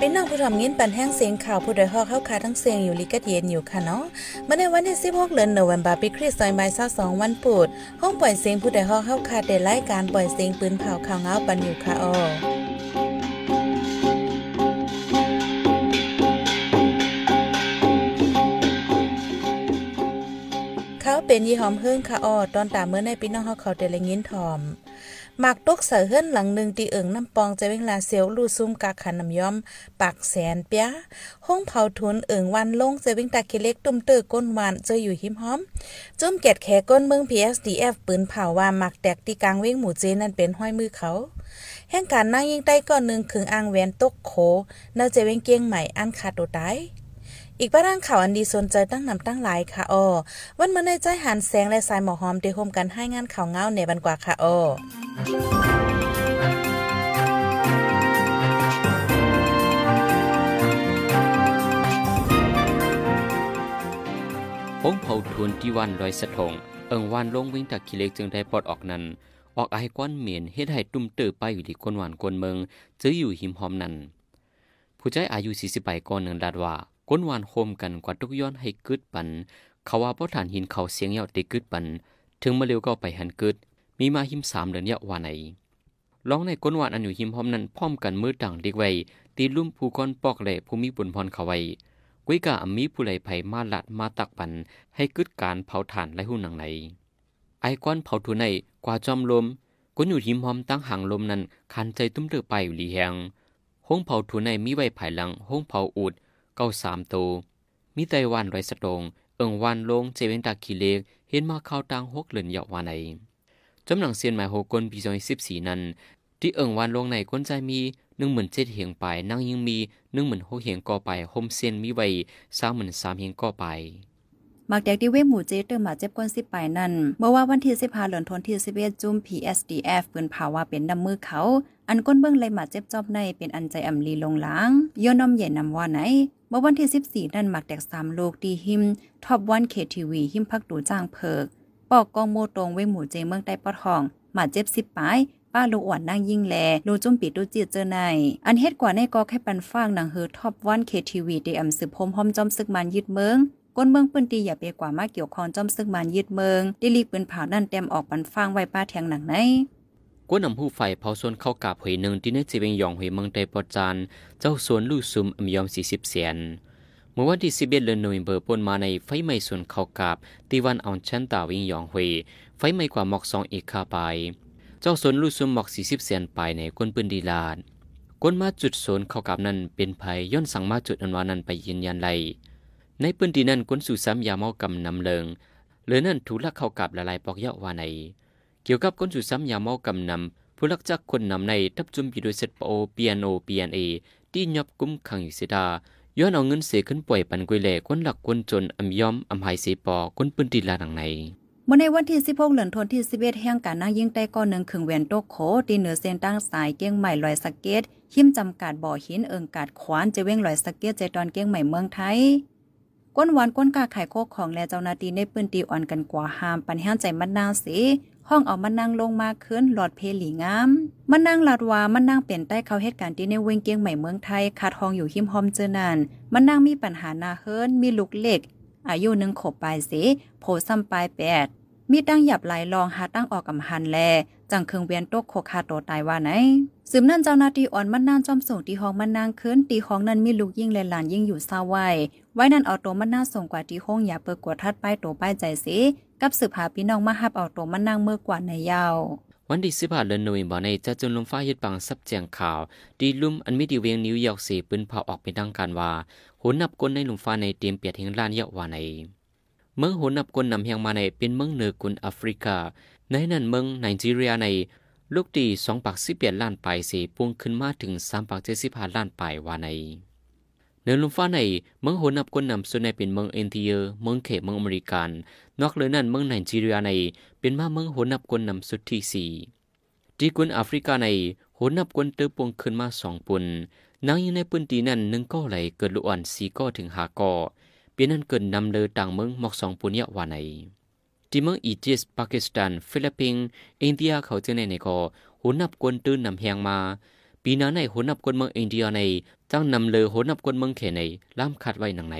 เป็นน้องผู้ทำงินปันแห้งเสียงข่าวผู้ใดฮอกเข้าคาทั้งเสียงอยู่ลิกเย็นอยู่ค่ะเนาะมาในวันที่16เดือนโนเวมบาปีคริสต์ศักราช22วันพุธห้องปล่อยเสียงผู้ใดฮอกเข้าคาได้รายการปล่อยเสียงปืนเผาข่าวเงาปันอยู่ค่ะอ้อเขาเป็นยี่หอมเฮิ่งค่ะออตอนตามเมื่อในพี่น้องเฮาเขาเดลงินทอม หมากตกเสือเฮือนหลังหนึ่งตีเอิงน้ำปองจเวงลาเสียวลูซุ่มกาขันน้ำย้อม ปากแสนเปียห้องเผาทุนเอิงวันลงจเวงตาเคเล็กตุ้มเตอร์ก้นวานเจออยู่หิมหอมจุ่มเกตแขก้นเมือง PSDF ปืนเผาว่าหมักแตกตีกลางเว้งหมู่เจนั่นเป็นห้อยมือเขาแห่งการนั่งยิงใต้ก้อนหนึ่งขึงอ่างแวนตกโขน่าจเว้งเกียงใหม่อันขาดตัวตาย อีกประด้านข่าวอันดีสนใจตั้งนำตั้งหลายค่ะออวันเมื่อในใจหันแสงและสายหมอหอมเดโฮมกันให้งานข่าวเงาในบันกว่าค่ะอ้อพงเผาทุนที่วันลอยสะทง เอิงวันลงวิ่งตักกิเล็กจึงได้ปลดออกนั้น ออกไอ้ก้อนเหมียนเฮ็ดให้ตุ้มเตอไปอยู่ที่คนหวานคนเมือง จื้ออยู่หิมหอมนั้น ผู้ใจอายุ40ปีก่อนหนึ่งดาดว่า ก้นหวานโฮมกันกว่าทุกย้อนให้กึดปัน เขาว่าเพราะฐานหินเขาเสียงเยาติกึดปัน ถึงมาเร็วก็ไปหันกึด มีมาหิมสามเดือนเยาว่าไหนร้องในก้นหวานอันอยู่หิมหอมนั้นพร้อมกันมือต่างเด็กไว้ตีลุ่มผู้ก้อนปอกแหล่ผู้มีบุญพรเขาไว้กุ้ยกะมีผู้ไหลไผมาลัดมาตักปัน ให้กึดการเผาถ่านและหุ่นหนังไหนไอก้อนเผาทุนในกว่าจอมลมก้นอยู่หิมหอมตั้งห่างลมนั้นคันใจตุ้มเดือไปอยู่ลีแหงห้องเผาทุนในมีไว้ภายหลังห้องเผาอุด เก้าสามโตมีไตวันไรสตงเอิงวันลงเจเวนตาคีเลกเห็นมาเข้าตังหกเหลือนเหยาะวานไหนจำหนังเซียนหมายหกกลปีสอยสิบสี่นั้นที่เอิงวันลงในก้นใจมีหนึ่งหมื่นเจ็ดเหียงไปนั่งยังมีหนึ่งหมื่นหกเหียงก่อไปโฮมเซียนมีไว้สามหมื่นสามเหียงก่อไป มักแดกที่เวหมู่เจเตอร์มาเจ็บก้นสิบปลายนั่นเมื่อว่าวันที่สิบห้าเหลือนทนที่สิบเอ็ดจุ่ม PSDF ปืนภาวะเป็นดำมือเขา อันก้นเบื้องเลยมาเจ็บจอบในเป็นอันใจอำลีลงหลังย้อนน้อมใหญ่นำว่าไหนเมื่อวันที่สิบสี่นั่นหมักแดกสามโลกดีหิมท็อปวันเคทีวีหิมพักดูจ้างเพิกปอกกองโมตรงเวหมู่เจเมืองใต้ปอทองมาเจ็บสิบปายป้าลูกอ่อนนั่งยิ่งแลลูจุ่มปิดดูจีเจอในอันเฮ็ดกว่าในก็แค่ปันฟางหนังเฮอท็อปวันเคทีวีดีอำสืบพมหอมจอมซึกมันยึดเมือง ก้นเมืองปืนตีอย่าไปกว่ามาเกี่ยวข้องจอมซึกมันยึดเมืองไดิลีปืนเผานั่นเต็มออกปันฟางไว้ป้าแทงหนังไหนก้นนำผู้ไฟเผาส่วนเข้ากาบหวยหนึ่งที่ในจีเวงยองหวยเมืองไตปอจานเจ้าสวนลู่ซุมอมยอมสี่สิบเสียนเมื่อวันที่สิบเอ็ดเดือนโนเวมเบอร์ปนมาในไฟไหม้ส่วนเข้ากาบตีวันอ่อนชันตาวิงยองหวยไฟไหม้กว่าหมอกสองอีกคาไป เจ้าสวนลู่ซุมหมอกสี่สิบเสียนไปในก้นปืนดีลาดก้นมาจุดโซนเข้ากาบนั้นเป็นภัยย้อนสั่งมาจุดอันวานั้นไปยืนยันไล ในปืนดีนั้นก้นสู่ซ้ำยาเมากำนำเลิงหรือนั่นถูลักเข้ากับละลายปอกเยาะวาใน เกี่ยวกับก้นสู่ซ้ำยาเมากำนำผู้ลักจักคนนำในทับจุมปีโดยเซตโอเปียโนปียนเอที่ยบกุ้มขังอยู่เสดาย้อนเอาเงินเสียขึ้นป่วยปันกุยเล่คนหลักคนจนอำยอมอำหายเสียปอคนปืนตีลาดังในเมื่อในวันที่ 16เหลือนทนที่11แห่งการนั่งยิ่งใต้ก้อนหนึ่งขึงแหวนโตโขตีเหนือเส้นตั้งสายเกี้ยงใหม่ลอยสเก็ตหิมจำกัดบ่อหินเอิงกาดขวานจะเว้งลอยสเก็ตใจตอนเกี้ยงใหม่เมืองไทย ก้นหวานก้นกาไข่โคกของและเจ้านาตีในปืนตีอ่อนกันกว่าหามปันแห้งใจมันนางสีห้องเอามันนั่งลงมาขึ้นหลอดเพลีงามมันนั่งลาดวามันนั่งเปลี่ยนใต้เขาเหตุการณ์ที่ในเวงเกียงใหม่เมืองไทยขาดห้องอยู่หิมหอมเจอนันมันนั่งมีปัญหานาเฮิรนมีลูกเล็ก อายุหนึ่งขบปลายสีโผซ้ำปลายแปด มีตั้งหยับไหลลองหาตั้งออกกำหันแล จังเคืองเวียนตกโคคาโตตายว่าไหนสืบนั่นเจ้านาทีอ่อนมันนางจอมส่งตีห้องมันนางขึ้นตีห้องนั้นมีลูกยิ่งและหลานยิ่งอยู่เศร้าไว้ ไว้นั่นเอาตัวมันนางส่งกว่าตีห้องอย่าเปิดกวดทัดป้ายตัวป้ายใจสิกับสืบหาพี่น้องมาฮับเอาตัวมันนางเมื่อกว่าในยาววันที่สิบห้าเดือนโนเวมเบอในจะจนลมฟ้ายึดปังซับแจงข่าว ดีลุ่มอันมิดีเวียงนิวยอร์กสีปืนเผาออกเป็นทางการว่าหุนนับก้นในลมฟ้าในเตรียมเปียดเฮงล้านเยาว่าใน เมืองหุนนับก้นนำเฮียงมาในเป็นเมืองเหนือกุนแอฟริกา ในนั้นเมืองไนจีเรียในลูกตีสองปากสิบเปียดล้านปลายสีปุ่งขึ้นมาถึงสามปากเจ็ดสิบห้าล้านปลายว่าในเนื้อลุมฟ้าในเมืองหุนนับก้นนำส่วนในเป็นเมืองเอ็นทีเอเมืองเขตเมืองอเมริกัน นอกเลยนั้นเมืองไนจีเรียในเป็นมาเมืองหุนนับก้นนำสุดที่สี่ที่กุนแอฟริกาในหุนนับก้นเติบปงขึ้นมาสองปุ่นนางยังในปืนตีนั้นหนึ่งก็ไหลเกิดลุอ่อนสีก็ถึงหาก็ เปลี่ยนนั้นเกินนำเลอต่างเมืองหมอกสองปุ่นเยาวานในที่เมืองอียิปต์ปากีสถานฟิลิปปินส์อินเดียเขาจะในในก็หุนนับกวนตื้นนำแหงมา ปีนั้นในหุนนับกวนเมืองอินเดียในจ้งนำเลอหุนับกวนเมืองเขในล่ามคัดไว้หนังใน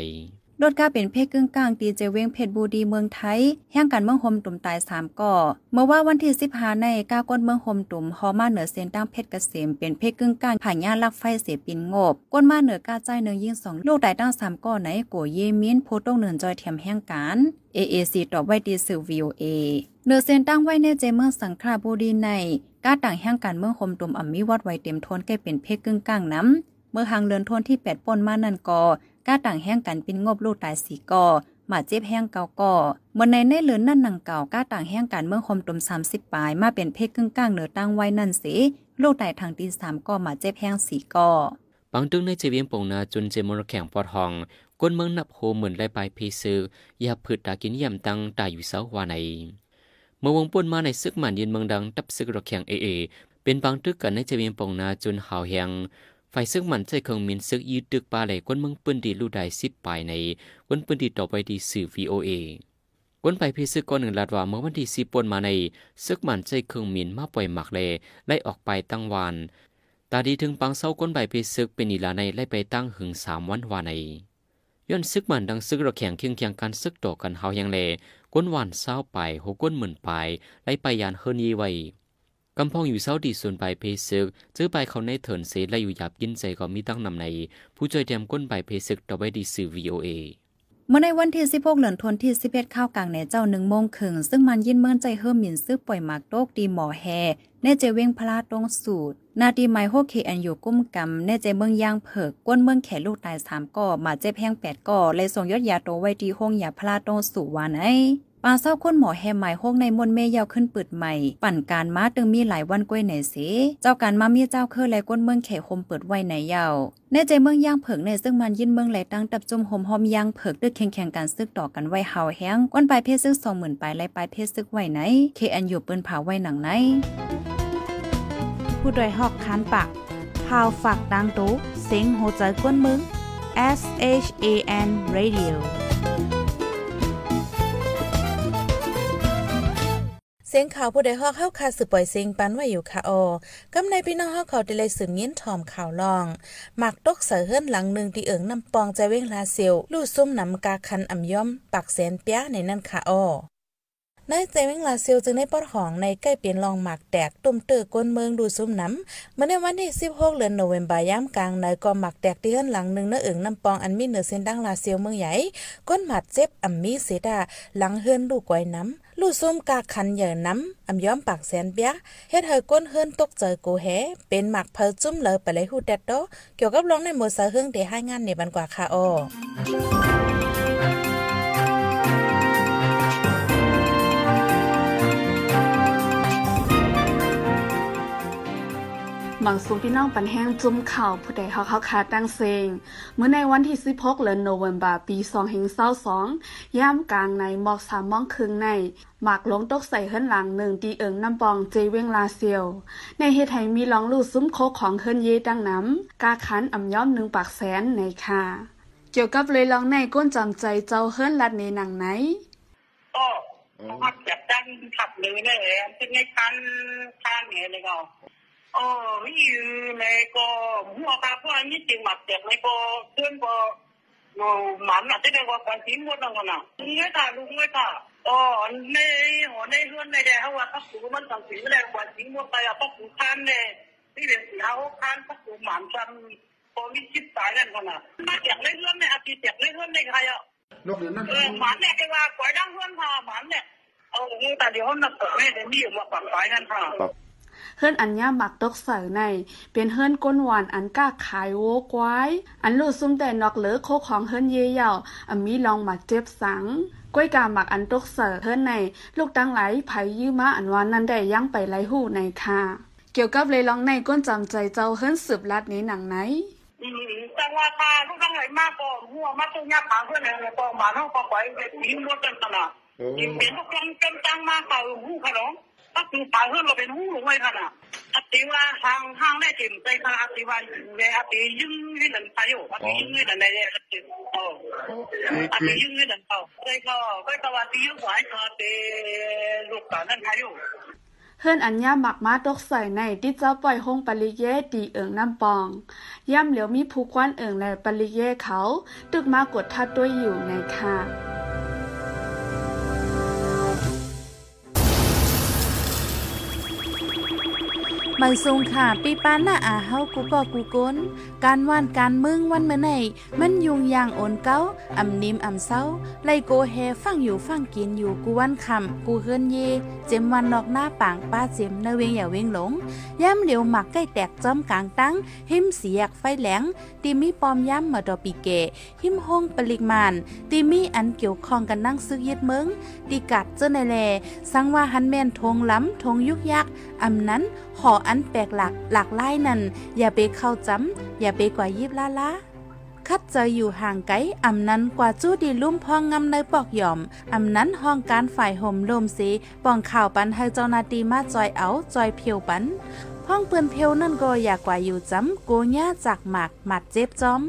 รถก้าเป็นเพศกึ่งกลางตีเจเวงเพชรบูดีเมืองไทยแห่งการเมืองโฮมตุ่มตาย3ก่อ เมื่อว่าวันที่15ในก้าก้นเมืองโฮมตุ่มฮอมาเหนือเส้นตั้งเพชรเกษมเป็นเพศกึ่งกลางผ่านย่าลักไฟเสียปินงบก้นมาเหนือก้าใจเนือยิง2ลูกตายตั้ง3ก่อในโกเยมินโพตงเหนินจอยเทียมแห่งการ AAC ตอบไว้ดีสื่อ VOA เนือเส้นตั้งไว้ในเจเมืองสังขลาบูดีในก้าต่างแห่งการเมืองโฮมตุ่มอ่ำมีวัดไว้เต็มทนแก่เป็นเพศกึ่งกลางน้ำเมื่อหางเลือนทนที่8ป่นมานั่นก่อ ก้าต่างแห้งกันปินงบลูกตายสีก่อมาเจ็บแห้งเก่าก่อเมื่อในในเลือนนั่นนังเก่าก้าต่างแห้งกันเมื่อคมตุม30ปลายมาเป็นเพศกึ่งกลางเหนือตั้งไว้นั่นสิลูกตายทางตีสามก่อมาเจ็บแห้งสีก่อบางตึงในเจวียงปงนาจุนเจมรแข่งปอดห้องก้นเมืองนับโฮเหมือนไรปลายเพซือยาพืชตากินเยำตังตายอยู่เสาว่าในเมื่อวงป่นมาในซึกหมันยินเมืองดังตับซึกระแข่งเอเอเป็นบางตึกกันในเจวียงปงนาจุนหาวแหง ฝ่ายซึ่งมันใจเครืองมินซึกยืดตึกปลาไหลก้นเมืองปืนดีลู่ได้สิบปลายในก้นปืนดีต่อไปดีสื่อ VOA ก้นไปพิซึกก้อนหนึ่งลาดว่าเมื่อวันที่สิปนมาในซึกมันใจเครืองมินมาปล่อยหมักเลไล่ออกไปตั้งวานตาดีถึงปังเศร้าก้นใบพิซึกเป็นอีลาในไล่ไปตั้งหึงสามวันวานในย้อนซึกมันดังซึกระแข่งเคียงเคียงกันซึกต่อกันเฮายังเลก้นวานเศร้าไปหัวก้นหมื่นไปไล่ไปยานเฮิรนยีไว้ กำพองอยู่เศร้าดีส่วนใบเพซึกจื้อไปเขาในเถินเสและอยู่หยาบยินใจก็มีตั้งนำใน ผู้ช่วยเตรียมก้นใบเพซึกต่อไปดีสื่อ VOA เมื่อในวันที่16เหลือนทนที่11ข้าวกลางในเจ้าหนึ่งโมงครึ่งซึ่งมันยินเมินใจเฮิมหมินซื้อปล่อยหมากโตกดีหมอแฮเนเจเวงพลาตรงสูตร นาดีไมโฮเคอันอยู่กุ้มกำเนเจเมืองยางเผิกก้นเมืองแขลูกตายสามก่อมาเจ็บแห้งแปดก่อเลยส่งยอดยาโตไว้ที่ห้องยาพลาตรงสู่วานไอ ปาเศร้าคนหมอแฮมหมายโฮงในมนเมยาวขึ้นปืดใหม่ ปั่นการมาตึงมีหลายวันกล้วยไหนสิเจ้าการมามีเจ้าเคอและก้นเมืองแขคมเปิดไว้ไหนยาวในใจเมืองย่างเผิกในซึ่งมันยินเมืองไหลตั้งตับจุ่มหอมหอมย่างเผิกด้วยแข่งแข่งการซึกต่อกันไว้เฮาแห้งก้นปลายเพศซึกสองหมื่นปลายไล่ปลายเพศซึกไว้ไหนเคอันอยู่ปืนเผาไว้หนังไหนผู้ดยหอกคานปากพาวฝากดังตู้เซ็งโหใจก้นมึง S H A N Radio เสียงข่าวผู้ใดฮอกเข้าคาสืบปล่อยเสียงปันว่าอยู่ค่ะออกำในพี่น้องฮอกเขาได้เลยสืบเงี้นถอมข่าวลองหมักตกเสือเฮือนหลังหนึ่งที่เอิงน้ำปองใจเว้งลาเซียวลู่ซุ่มนำกาคันอ่ำย่อมปักแสนเปียในนั่นค่ะออนายใจเวงลาเซียวจึงได้ปอดของในใกล้เปลี่ยนลองหมากแตกตุ่มเตอก้นเมืองดูซุ่มน้ำเมื่อในวันที่ 16 เดือนโนเวมบาย่ามกลางในก็หมักแตกที่เฮือนหลังหนึ่งเนื้อเอิงน้ำปองอันมีเหนือเส้นดังลาเซียวเมืองใหญ่ก้นหมัดเจ็บอ่ำมีเสดาหลังเฮือนลูกไว้น้ำ ลู่ซุ่มกาคันเหยื่อน้ำอำย้อมปากแสนเปียเฮ็ดให้ก้นเฮือนตกใจโกแฮเป็นหมักเพอจุ่มเลยไปเลยฮู้แดดโตเกี่ยวกับลองในหมดสะเฮืองเดให้งานในบันกว่าค่ะอ้อ หมังสูงพี่น้องปันแห้งจุ่มเข่าผู้ใดเขาเขาคาตั้งเซงเมื่อในวันที่ 16เดือนโนเวมบาปี2022ย่ามกลางในหมอกสามมองครึ่งในหมากลงตกใส่เฮิรนหลังหนึ่งตีเอิงน้ำบองเจเวงลาเซียว ในเฮไทยมีลองลู่ซุ้มโคของเฮิรนเยดังน้ำกาคันอ่ำย้อมหนึ่งปากแสนในค่ะ เกี่ยวกับเลยลองในก้นจำใจเจ้าเฮิรนลัดในหนังไหนก็พักแบบดันขับเลยเลยเป็นไงคันข้างเนี่ยเลยก็ 어, 이, 내 거, 무화가 포함이 지금 맞 대, 내 거, 그런 거, 뭐, 만나 때려고 관심 못 하거 나. 응애 다, 누구애 다. 어, 내, 어, 내, 흐은 내, 하 와, 딱 죽으면 당신을 해, 관심 못 가 야, 딱 북한 내, 이 래, 지하고 간, 딱 죽으면 안 참, 거기 집 다이란 거 나. 나, 객, 내, 흐은 내, 하 기, 객, 내, 흐은 내, 가 요. 너, 그랬 나? 어, 만 내, 내 가, 과장 흐은 하, 만 내. 어, 응애 다, 니 혼났 어. 왜, 내, 니, 뭐, 막, 다이란 하. อนในใครอะเออหมันเนี่ยแกว่าก่อยดังเลื่อนพาหมันเนี่ยเอาแต่เดี๋ยวเขาหนักตัวแม่เดี๋ยวมีอยู่มาปักไฟนั่นค่ะเฮือนอันย่าหมักตกเสอใน เป็นเฮือนก้นหวานอันก้าขายโวกไว้อันลูซุ่มแต่นอกเหลือโคของเฮือนเย่เย่าอันมีลองหมักเจ็บสังก้อยกาหมักอันตกเสอเฮือนใน ลูกตังไหลไผยื้อมาอันวานนั้นได้ยั่งไปไหลหูในค่ะเกี่ยวกับเลยลองในก้นจำใจเจ้าเฮือนสืบลัดนี้หนังไหนจังว่าตาลูกตังไหลมากก็หัวมาตุ้งยักหางเพื่อนเลยก็มาเท่าก็ไปยิงรถกันตลอดยิงเป็นทุกคนจำจังมาเก่าหูขนม ก็คือตายเพื่อนเราเป็นหูหลงไว้ขนาดอติว่าทางทางได้ถิ่มใจค่ะอติว่าเวอติยึงยึงนั่นไปอยู่อติยึงยึงนั่นได้อติโอ้อติยึงยึงนั่นเขาใจก็ก็ตะวันที่ยึงหวายเขาเตลูกตานั่นไปอยู่เฮิรนอัญญาหมักมาตกใส่ในที่เจ้าปล่อยห้องปริเยตีเอิงน้ำปอง ย่ำเหลียวมีผู้ควันเอิงในปริเยเขา ตึกมากดทัดด้วยอยู่ในค่ะ มันสูงค่ะปีปานหน้าอาเฮากูก็กูก้นการว่านการมึงวันเมื่อไหนมันยุงยางโอนเก้าอ่ำนิมอ่ำเศร้าไลโกแฮฟังอยู่ฟังกินอยู่กูวันคำกูเฮือนเย เจมวันนอกหน้าปางป้าเจมเนเวงอย่าเวงหลงย่ำเหลียวหมักใกล้แตกจอมกลางตั้ง หิมเสียกไฟแหลงตีมีปอมย่ำมาดอปีเก หิมห้องปริกมานตีมีอันเกี่ยวข้องกันนั่งซึกยึดเมืองตีกัดเจ้าในแลสังว่าหันแม่นทงล้ำทงยุกยักอำนั้นหออันแปลกหลักหลากหลายนั่นอย่าไปเข้าจำอย่าไปกว่ายิบลาลาคัดเจออยู่ห่างไกลอำนั้นกว่าจู้ดีลุ่มพองงำในปอกหย่อมอำนั้นห้องการฝ่ายห่มลมสีป้องข่าวปันให้เจ้านาตีมาจอยเอาจอยเพียวปันห้องเปือนเพียวนั่นก็อยากกว่าอยู่จำโกญ่าจากหมากหมัดเจ็บจอม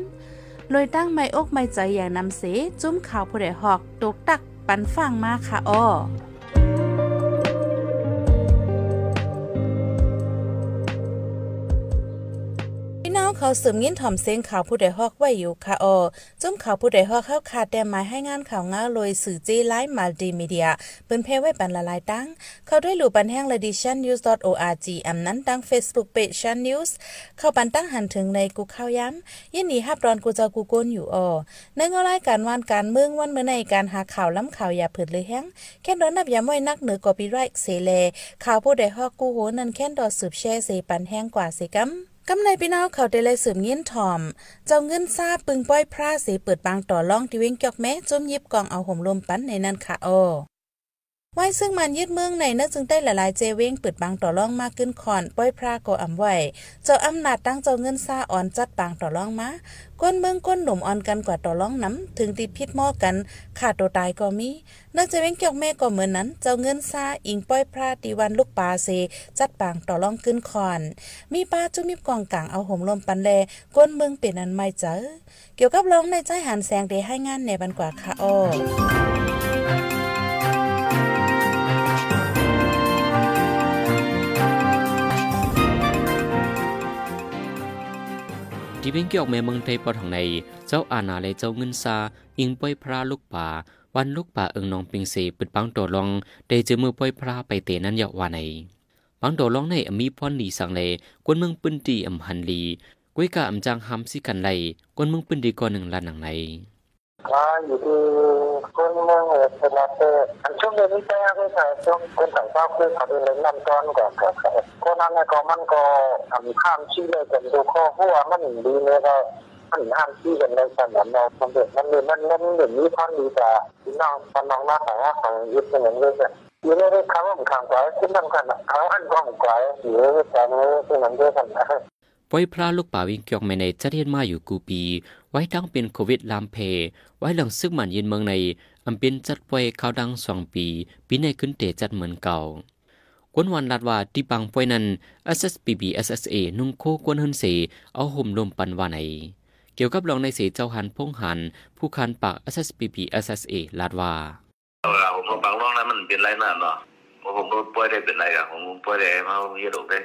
เลยตั้งไม่อกไม่ใจอย่างนำเสจุ้มข่าวผู้ใดหอกตกตักปันฟังมาค่ะอ้อ เขาสืบยินถ่อมเสียงข่าวผู้ใดฮอกไว้อยู่ค่ะออจุ้มข่าวผู้ใดฮอกเข้าขาดแต่หมายให้งานข่าวง้าโดยสื่อจีไลฟ์มัลติมีเดียเปิ้นเพไว้ปันละลายตั้ง เข้าด้วยหลู่ปันแห้ง lediciannews.org อำนั้นตั้ง Facebook page Shan News เข้าปันตั้งหันถึงในกูเข้าย้ำยินดีฮับรอนกูจะกูโกนอยู่ออในเงารายการวันการเมืองวันเมื่อในการหาข่าวล้ำข่าวอย่าผืดเลยแห้งแค่นดอนนับย้ำไว้นักเหนือกอปีไรท์เสเลข่าวผู้ใดฮอกกูโหนั่นแค่นดอสืบแช่เสปันแห้งกว่าเสกัม กำในพี่น้องเขาได้เลยสืบเงินถอม เจ้าเงินซาปึงป้อยพระสีเปิดบางต่อล่องที่เว้งจอกแม้จมยิบกองเอาห่มลมปั้นในนั้นค่ะโอ ไว้ซึ่งมันยึดเมืองในนั่นจึงได้หลายๆเจเว้งเปิดบางต่อล่องมากขึ้นคอนป้อยพระก็อำไว้เจ้าอำนาจตั้งเจ้าเงินซาอ่อนจัดบางต่อล่องมาก้นเมืองก้นหนุ่มอ่อนกันกว่าต่อล่องน้ำถึงติดพิษหม้อกันขาดตัวตายก็มีนักจะเว้งเกี่ยวแม่ก็เหมือนนั้น เจ้าเงินซาอิงป้อยพระตีวันลูกปลาเซ จัดปางต่อล่องขึ้นคอน มีป้าจุ้มีกองกลางเอาห่มลมปันแลก้นเมืองเป็นอันไม่เจอเกี่ยวกับร้องในใจหันแสงเดให้งานในบันกว่าค่ะอ้อ ที่เป็นเกี่ยวแม่เมืองไทยปอทองในเจ้าอาณาเลเจ้าเงินซาอิงป้อยพระลูกป่า วันลูกป่าเอิงนองปิงเสปิดปังตัวลองได้เจอมือป้อยพระไปเตนั้นยาวว่าในปังตัวลองในอมีพรลีสังเลกวนเมืองปืนตีอำหันลีก้วยกาอำจางหำสิกันไลกวนเมืองปืนดีก่อนหนึ่งลานหนังใน ก็อยู่ที่คนเมืองเอสนาเตอันช่วงเดือนนี้แจ้งก็ใช่ช่วงคนต่างชาติคือเขาเป็นเล่นน้ำก้อนก่อนคนนั้นก็มันก็ทำข้ามชี้เลยกันดูข้อหัวมันดีเนี่ยก็มันห้ามชี้กันในสนามเราสำเร็จมันเลยมันมันเดี๋ยวนี้ท่อนดีกว่าพี่น้องตอนน้องมาของของยึดเป็นอย่างนี้เนี่ยอยู่ในคำว่าขังไว้ที่นั่นกันเขาอันของไว้หรือแต่นี้ที่มันด้วยกันนะปล่อยพระลูกป่าวิงเกียกไม่ในจัดเฮ็ดมาอยู่กูปี ไว้ทั้งเป็นโควิดลามเพ ไว้หลังซึกมันยินเมืองในอำเป็นจัดปล่อยข่าวดังสองปี ปีในขึ้นเตจัดเหมือนเก่ากวนวันลาดว่าที่ปังปล่อยนั้น SSPB SSA นุ่งโคกวนเฮินเส เอาห่มลมปันว่าไหนเกี่ยวกับรองในเสเจ้าหันพงหัน ผู้คันปาก SSPB SSA ลาดว่าเอาผมบางร่องนั้นมันเป็นไรนั่นเนาะผมก็ป่วยได้เป็นไรอะผมป่วยได้มาเยอะได้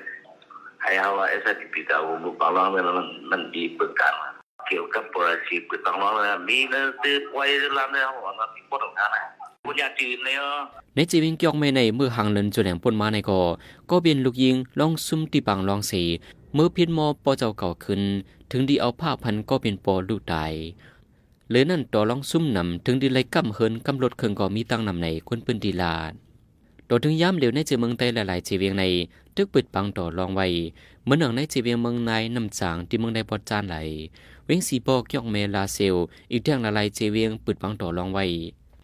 ให้เอาว่าเอสติปิตาผมบางร่องนั้นมันมันมีเปิดการ เกี่ยวกับปรสิตปิดบางร่องนั้นมีเนื้อตื้อไว้ลำเนี่ยว่ามันมีปวดตรงนั้นคุณอยากจืดเลยอะในจีวิงเกียกไม่ในเมื่อหางเลินจนแหลงปนมาในก่อก็เป็นลูกยิงลองซุ่มตีปังลองสีเมื่อพิษมอปอเจ้าเก่าขึ้น ถึงดีเอาผ้าพันก็เป็นปอลูกตายหรือนั่นต่อลองซุ่มนำถึงดีไลกำเฮินกำลดเคิงก็มีตั้งนำในคนปืนดีลาดโดยถึงย้ำเหลวในจีเมืองไต้หลายๆจีเวียงในตึกปิดปังต่อลองไว้เหมือนหนังในจีเวียงเมืองในนำจางที่เมืองในปอดจานไหล เว้งสีปอกยอกเมลาเซล อีกเรื่องละลายจีเวียงปิดปังต่อลองไว้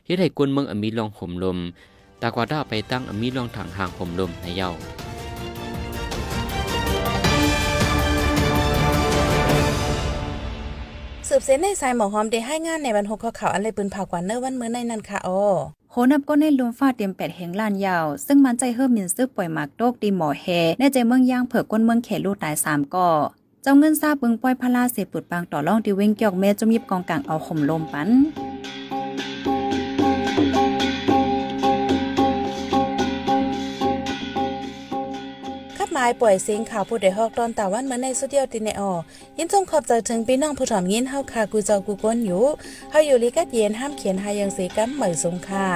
เฮ็ดให้กวนเมืองอมีลองห่มลม ตากว่าด้าไปตั้งอมีลองถังห่างห่มลมในเย้าสืบเส้นในสายหมอหอมได้ให้งานในวันหกข้อข่าวอันเลยปืนผ่ากว่าเนอร์วันมื้อในนั้นค่ะอ้อโหนับก็ในลุมฟ้าเตรียมแปดแห่งล้านยาว ซึ่งมันใจเฮิรมินซึกปล่อยหมากโตกดีหมอแฮในใจเมืองย่างเผือกก้นเมืองเขลูกตายสามก่อ เจ้าเงินซาปึงปล่อยพลาเสปุดปางต่อร่องดิเวงเกี่ยวเมจมยิบกองกลางเอาข่มลมปันลายปล่อยเสียงข่าวผู้ใดฮอกตอนตาวันเมือในสุดเดียวตินในออยินจงขอบใจถึงพี่น้องผู้ถ่อมยินเฮาคากูจ้ากูก้นอยู่เฮาอยู่ลิกัดเย็นห้ามเขียนหายังเสกัมเหมยสงค่ะ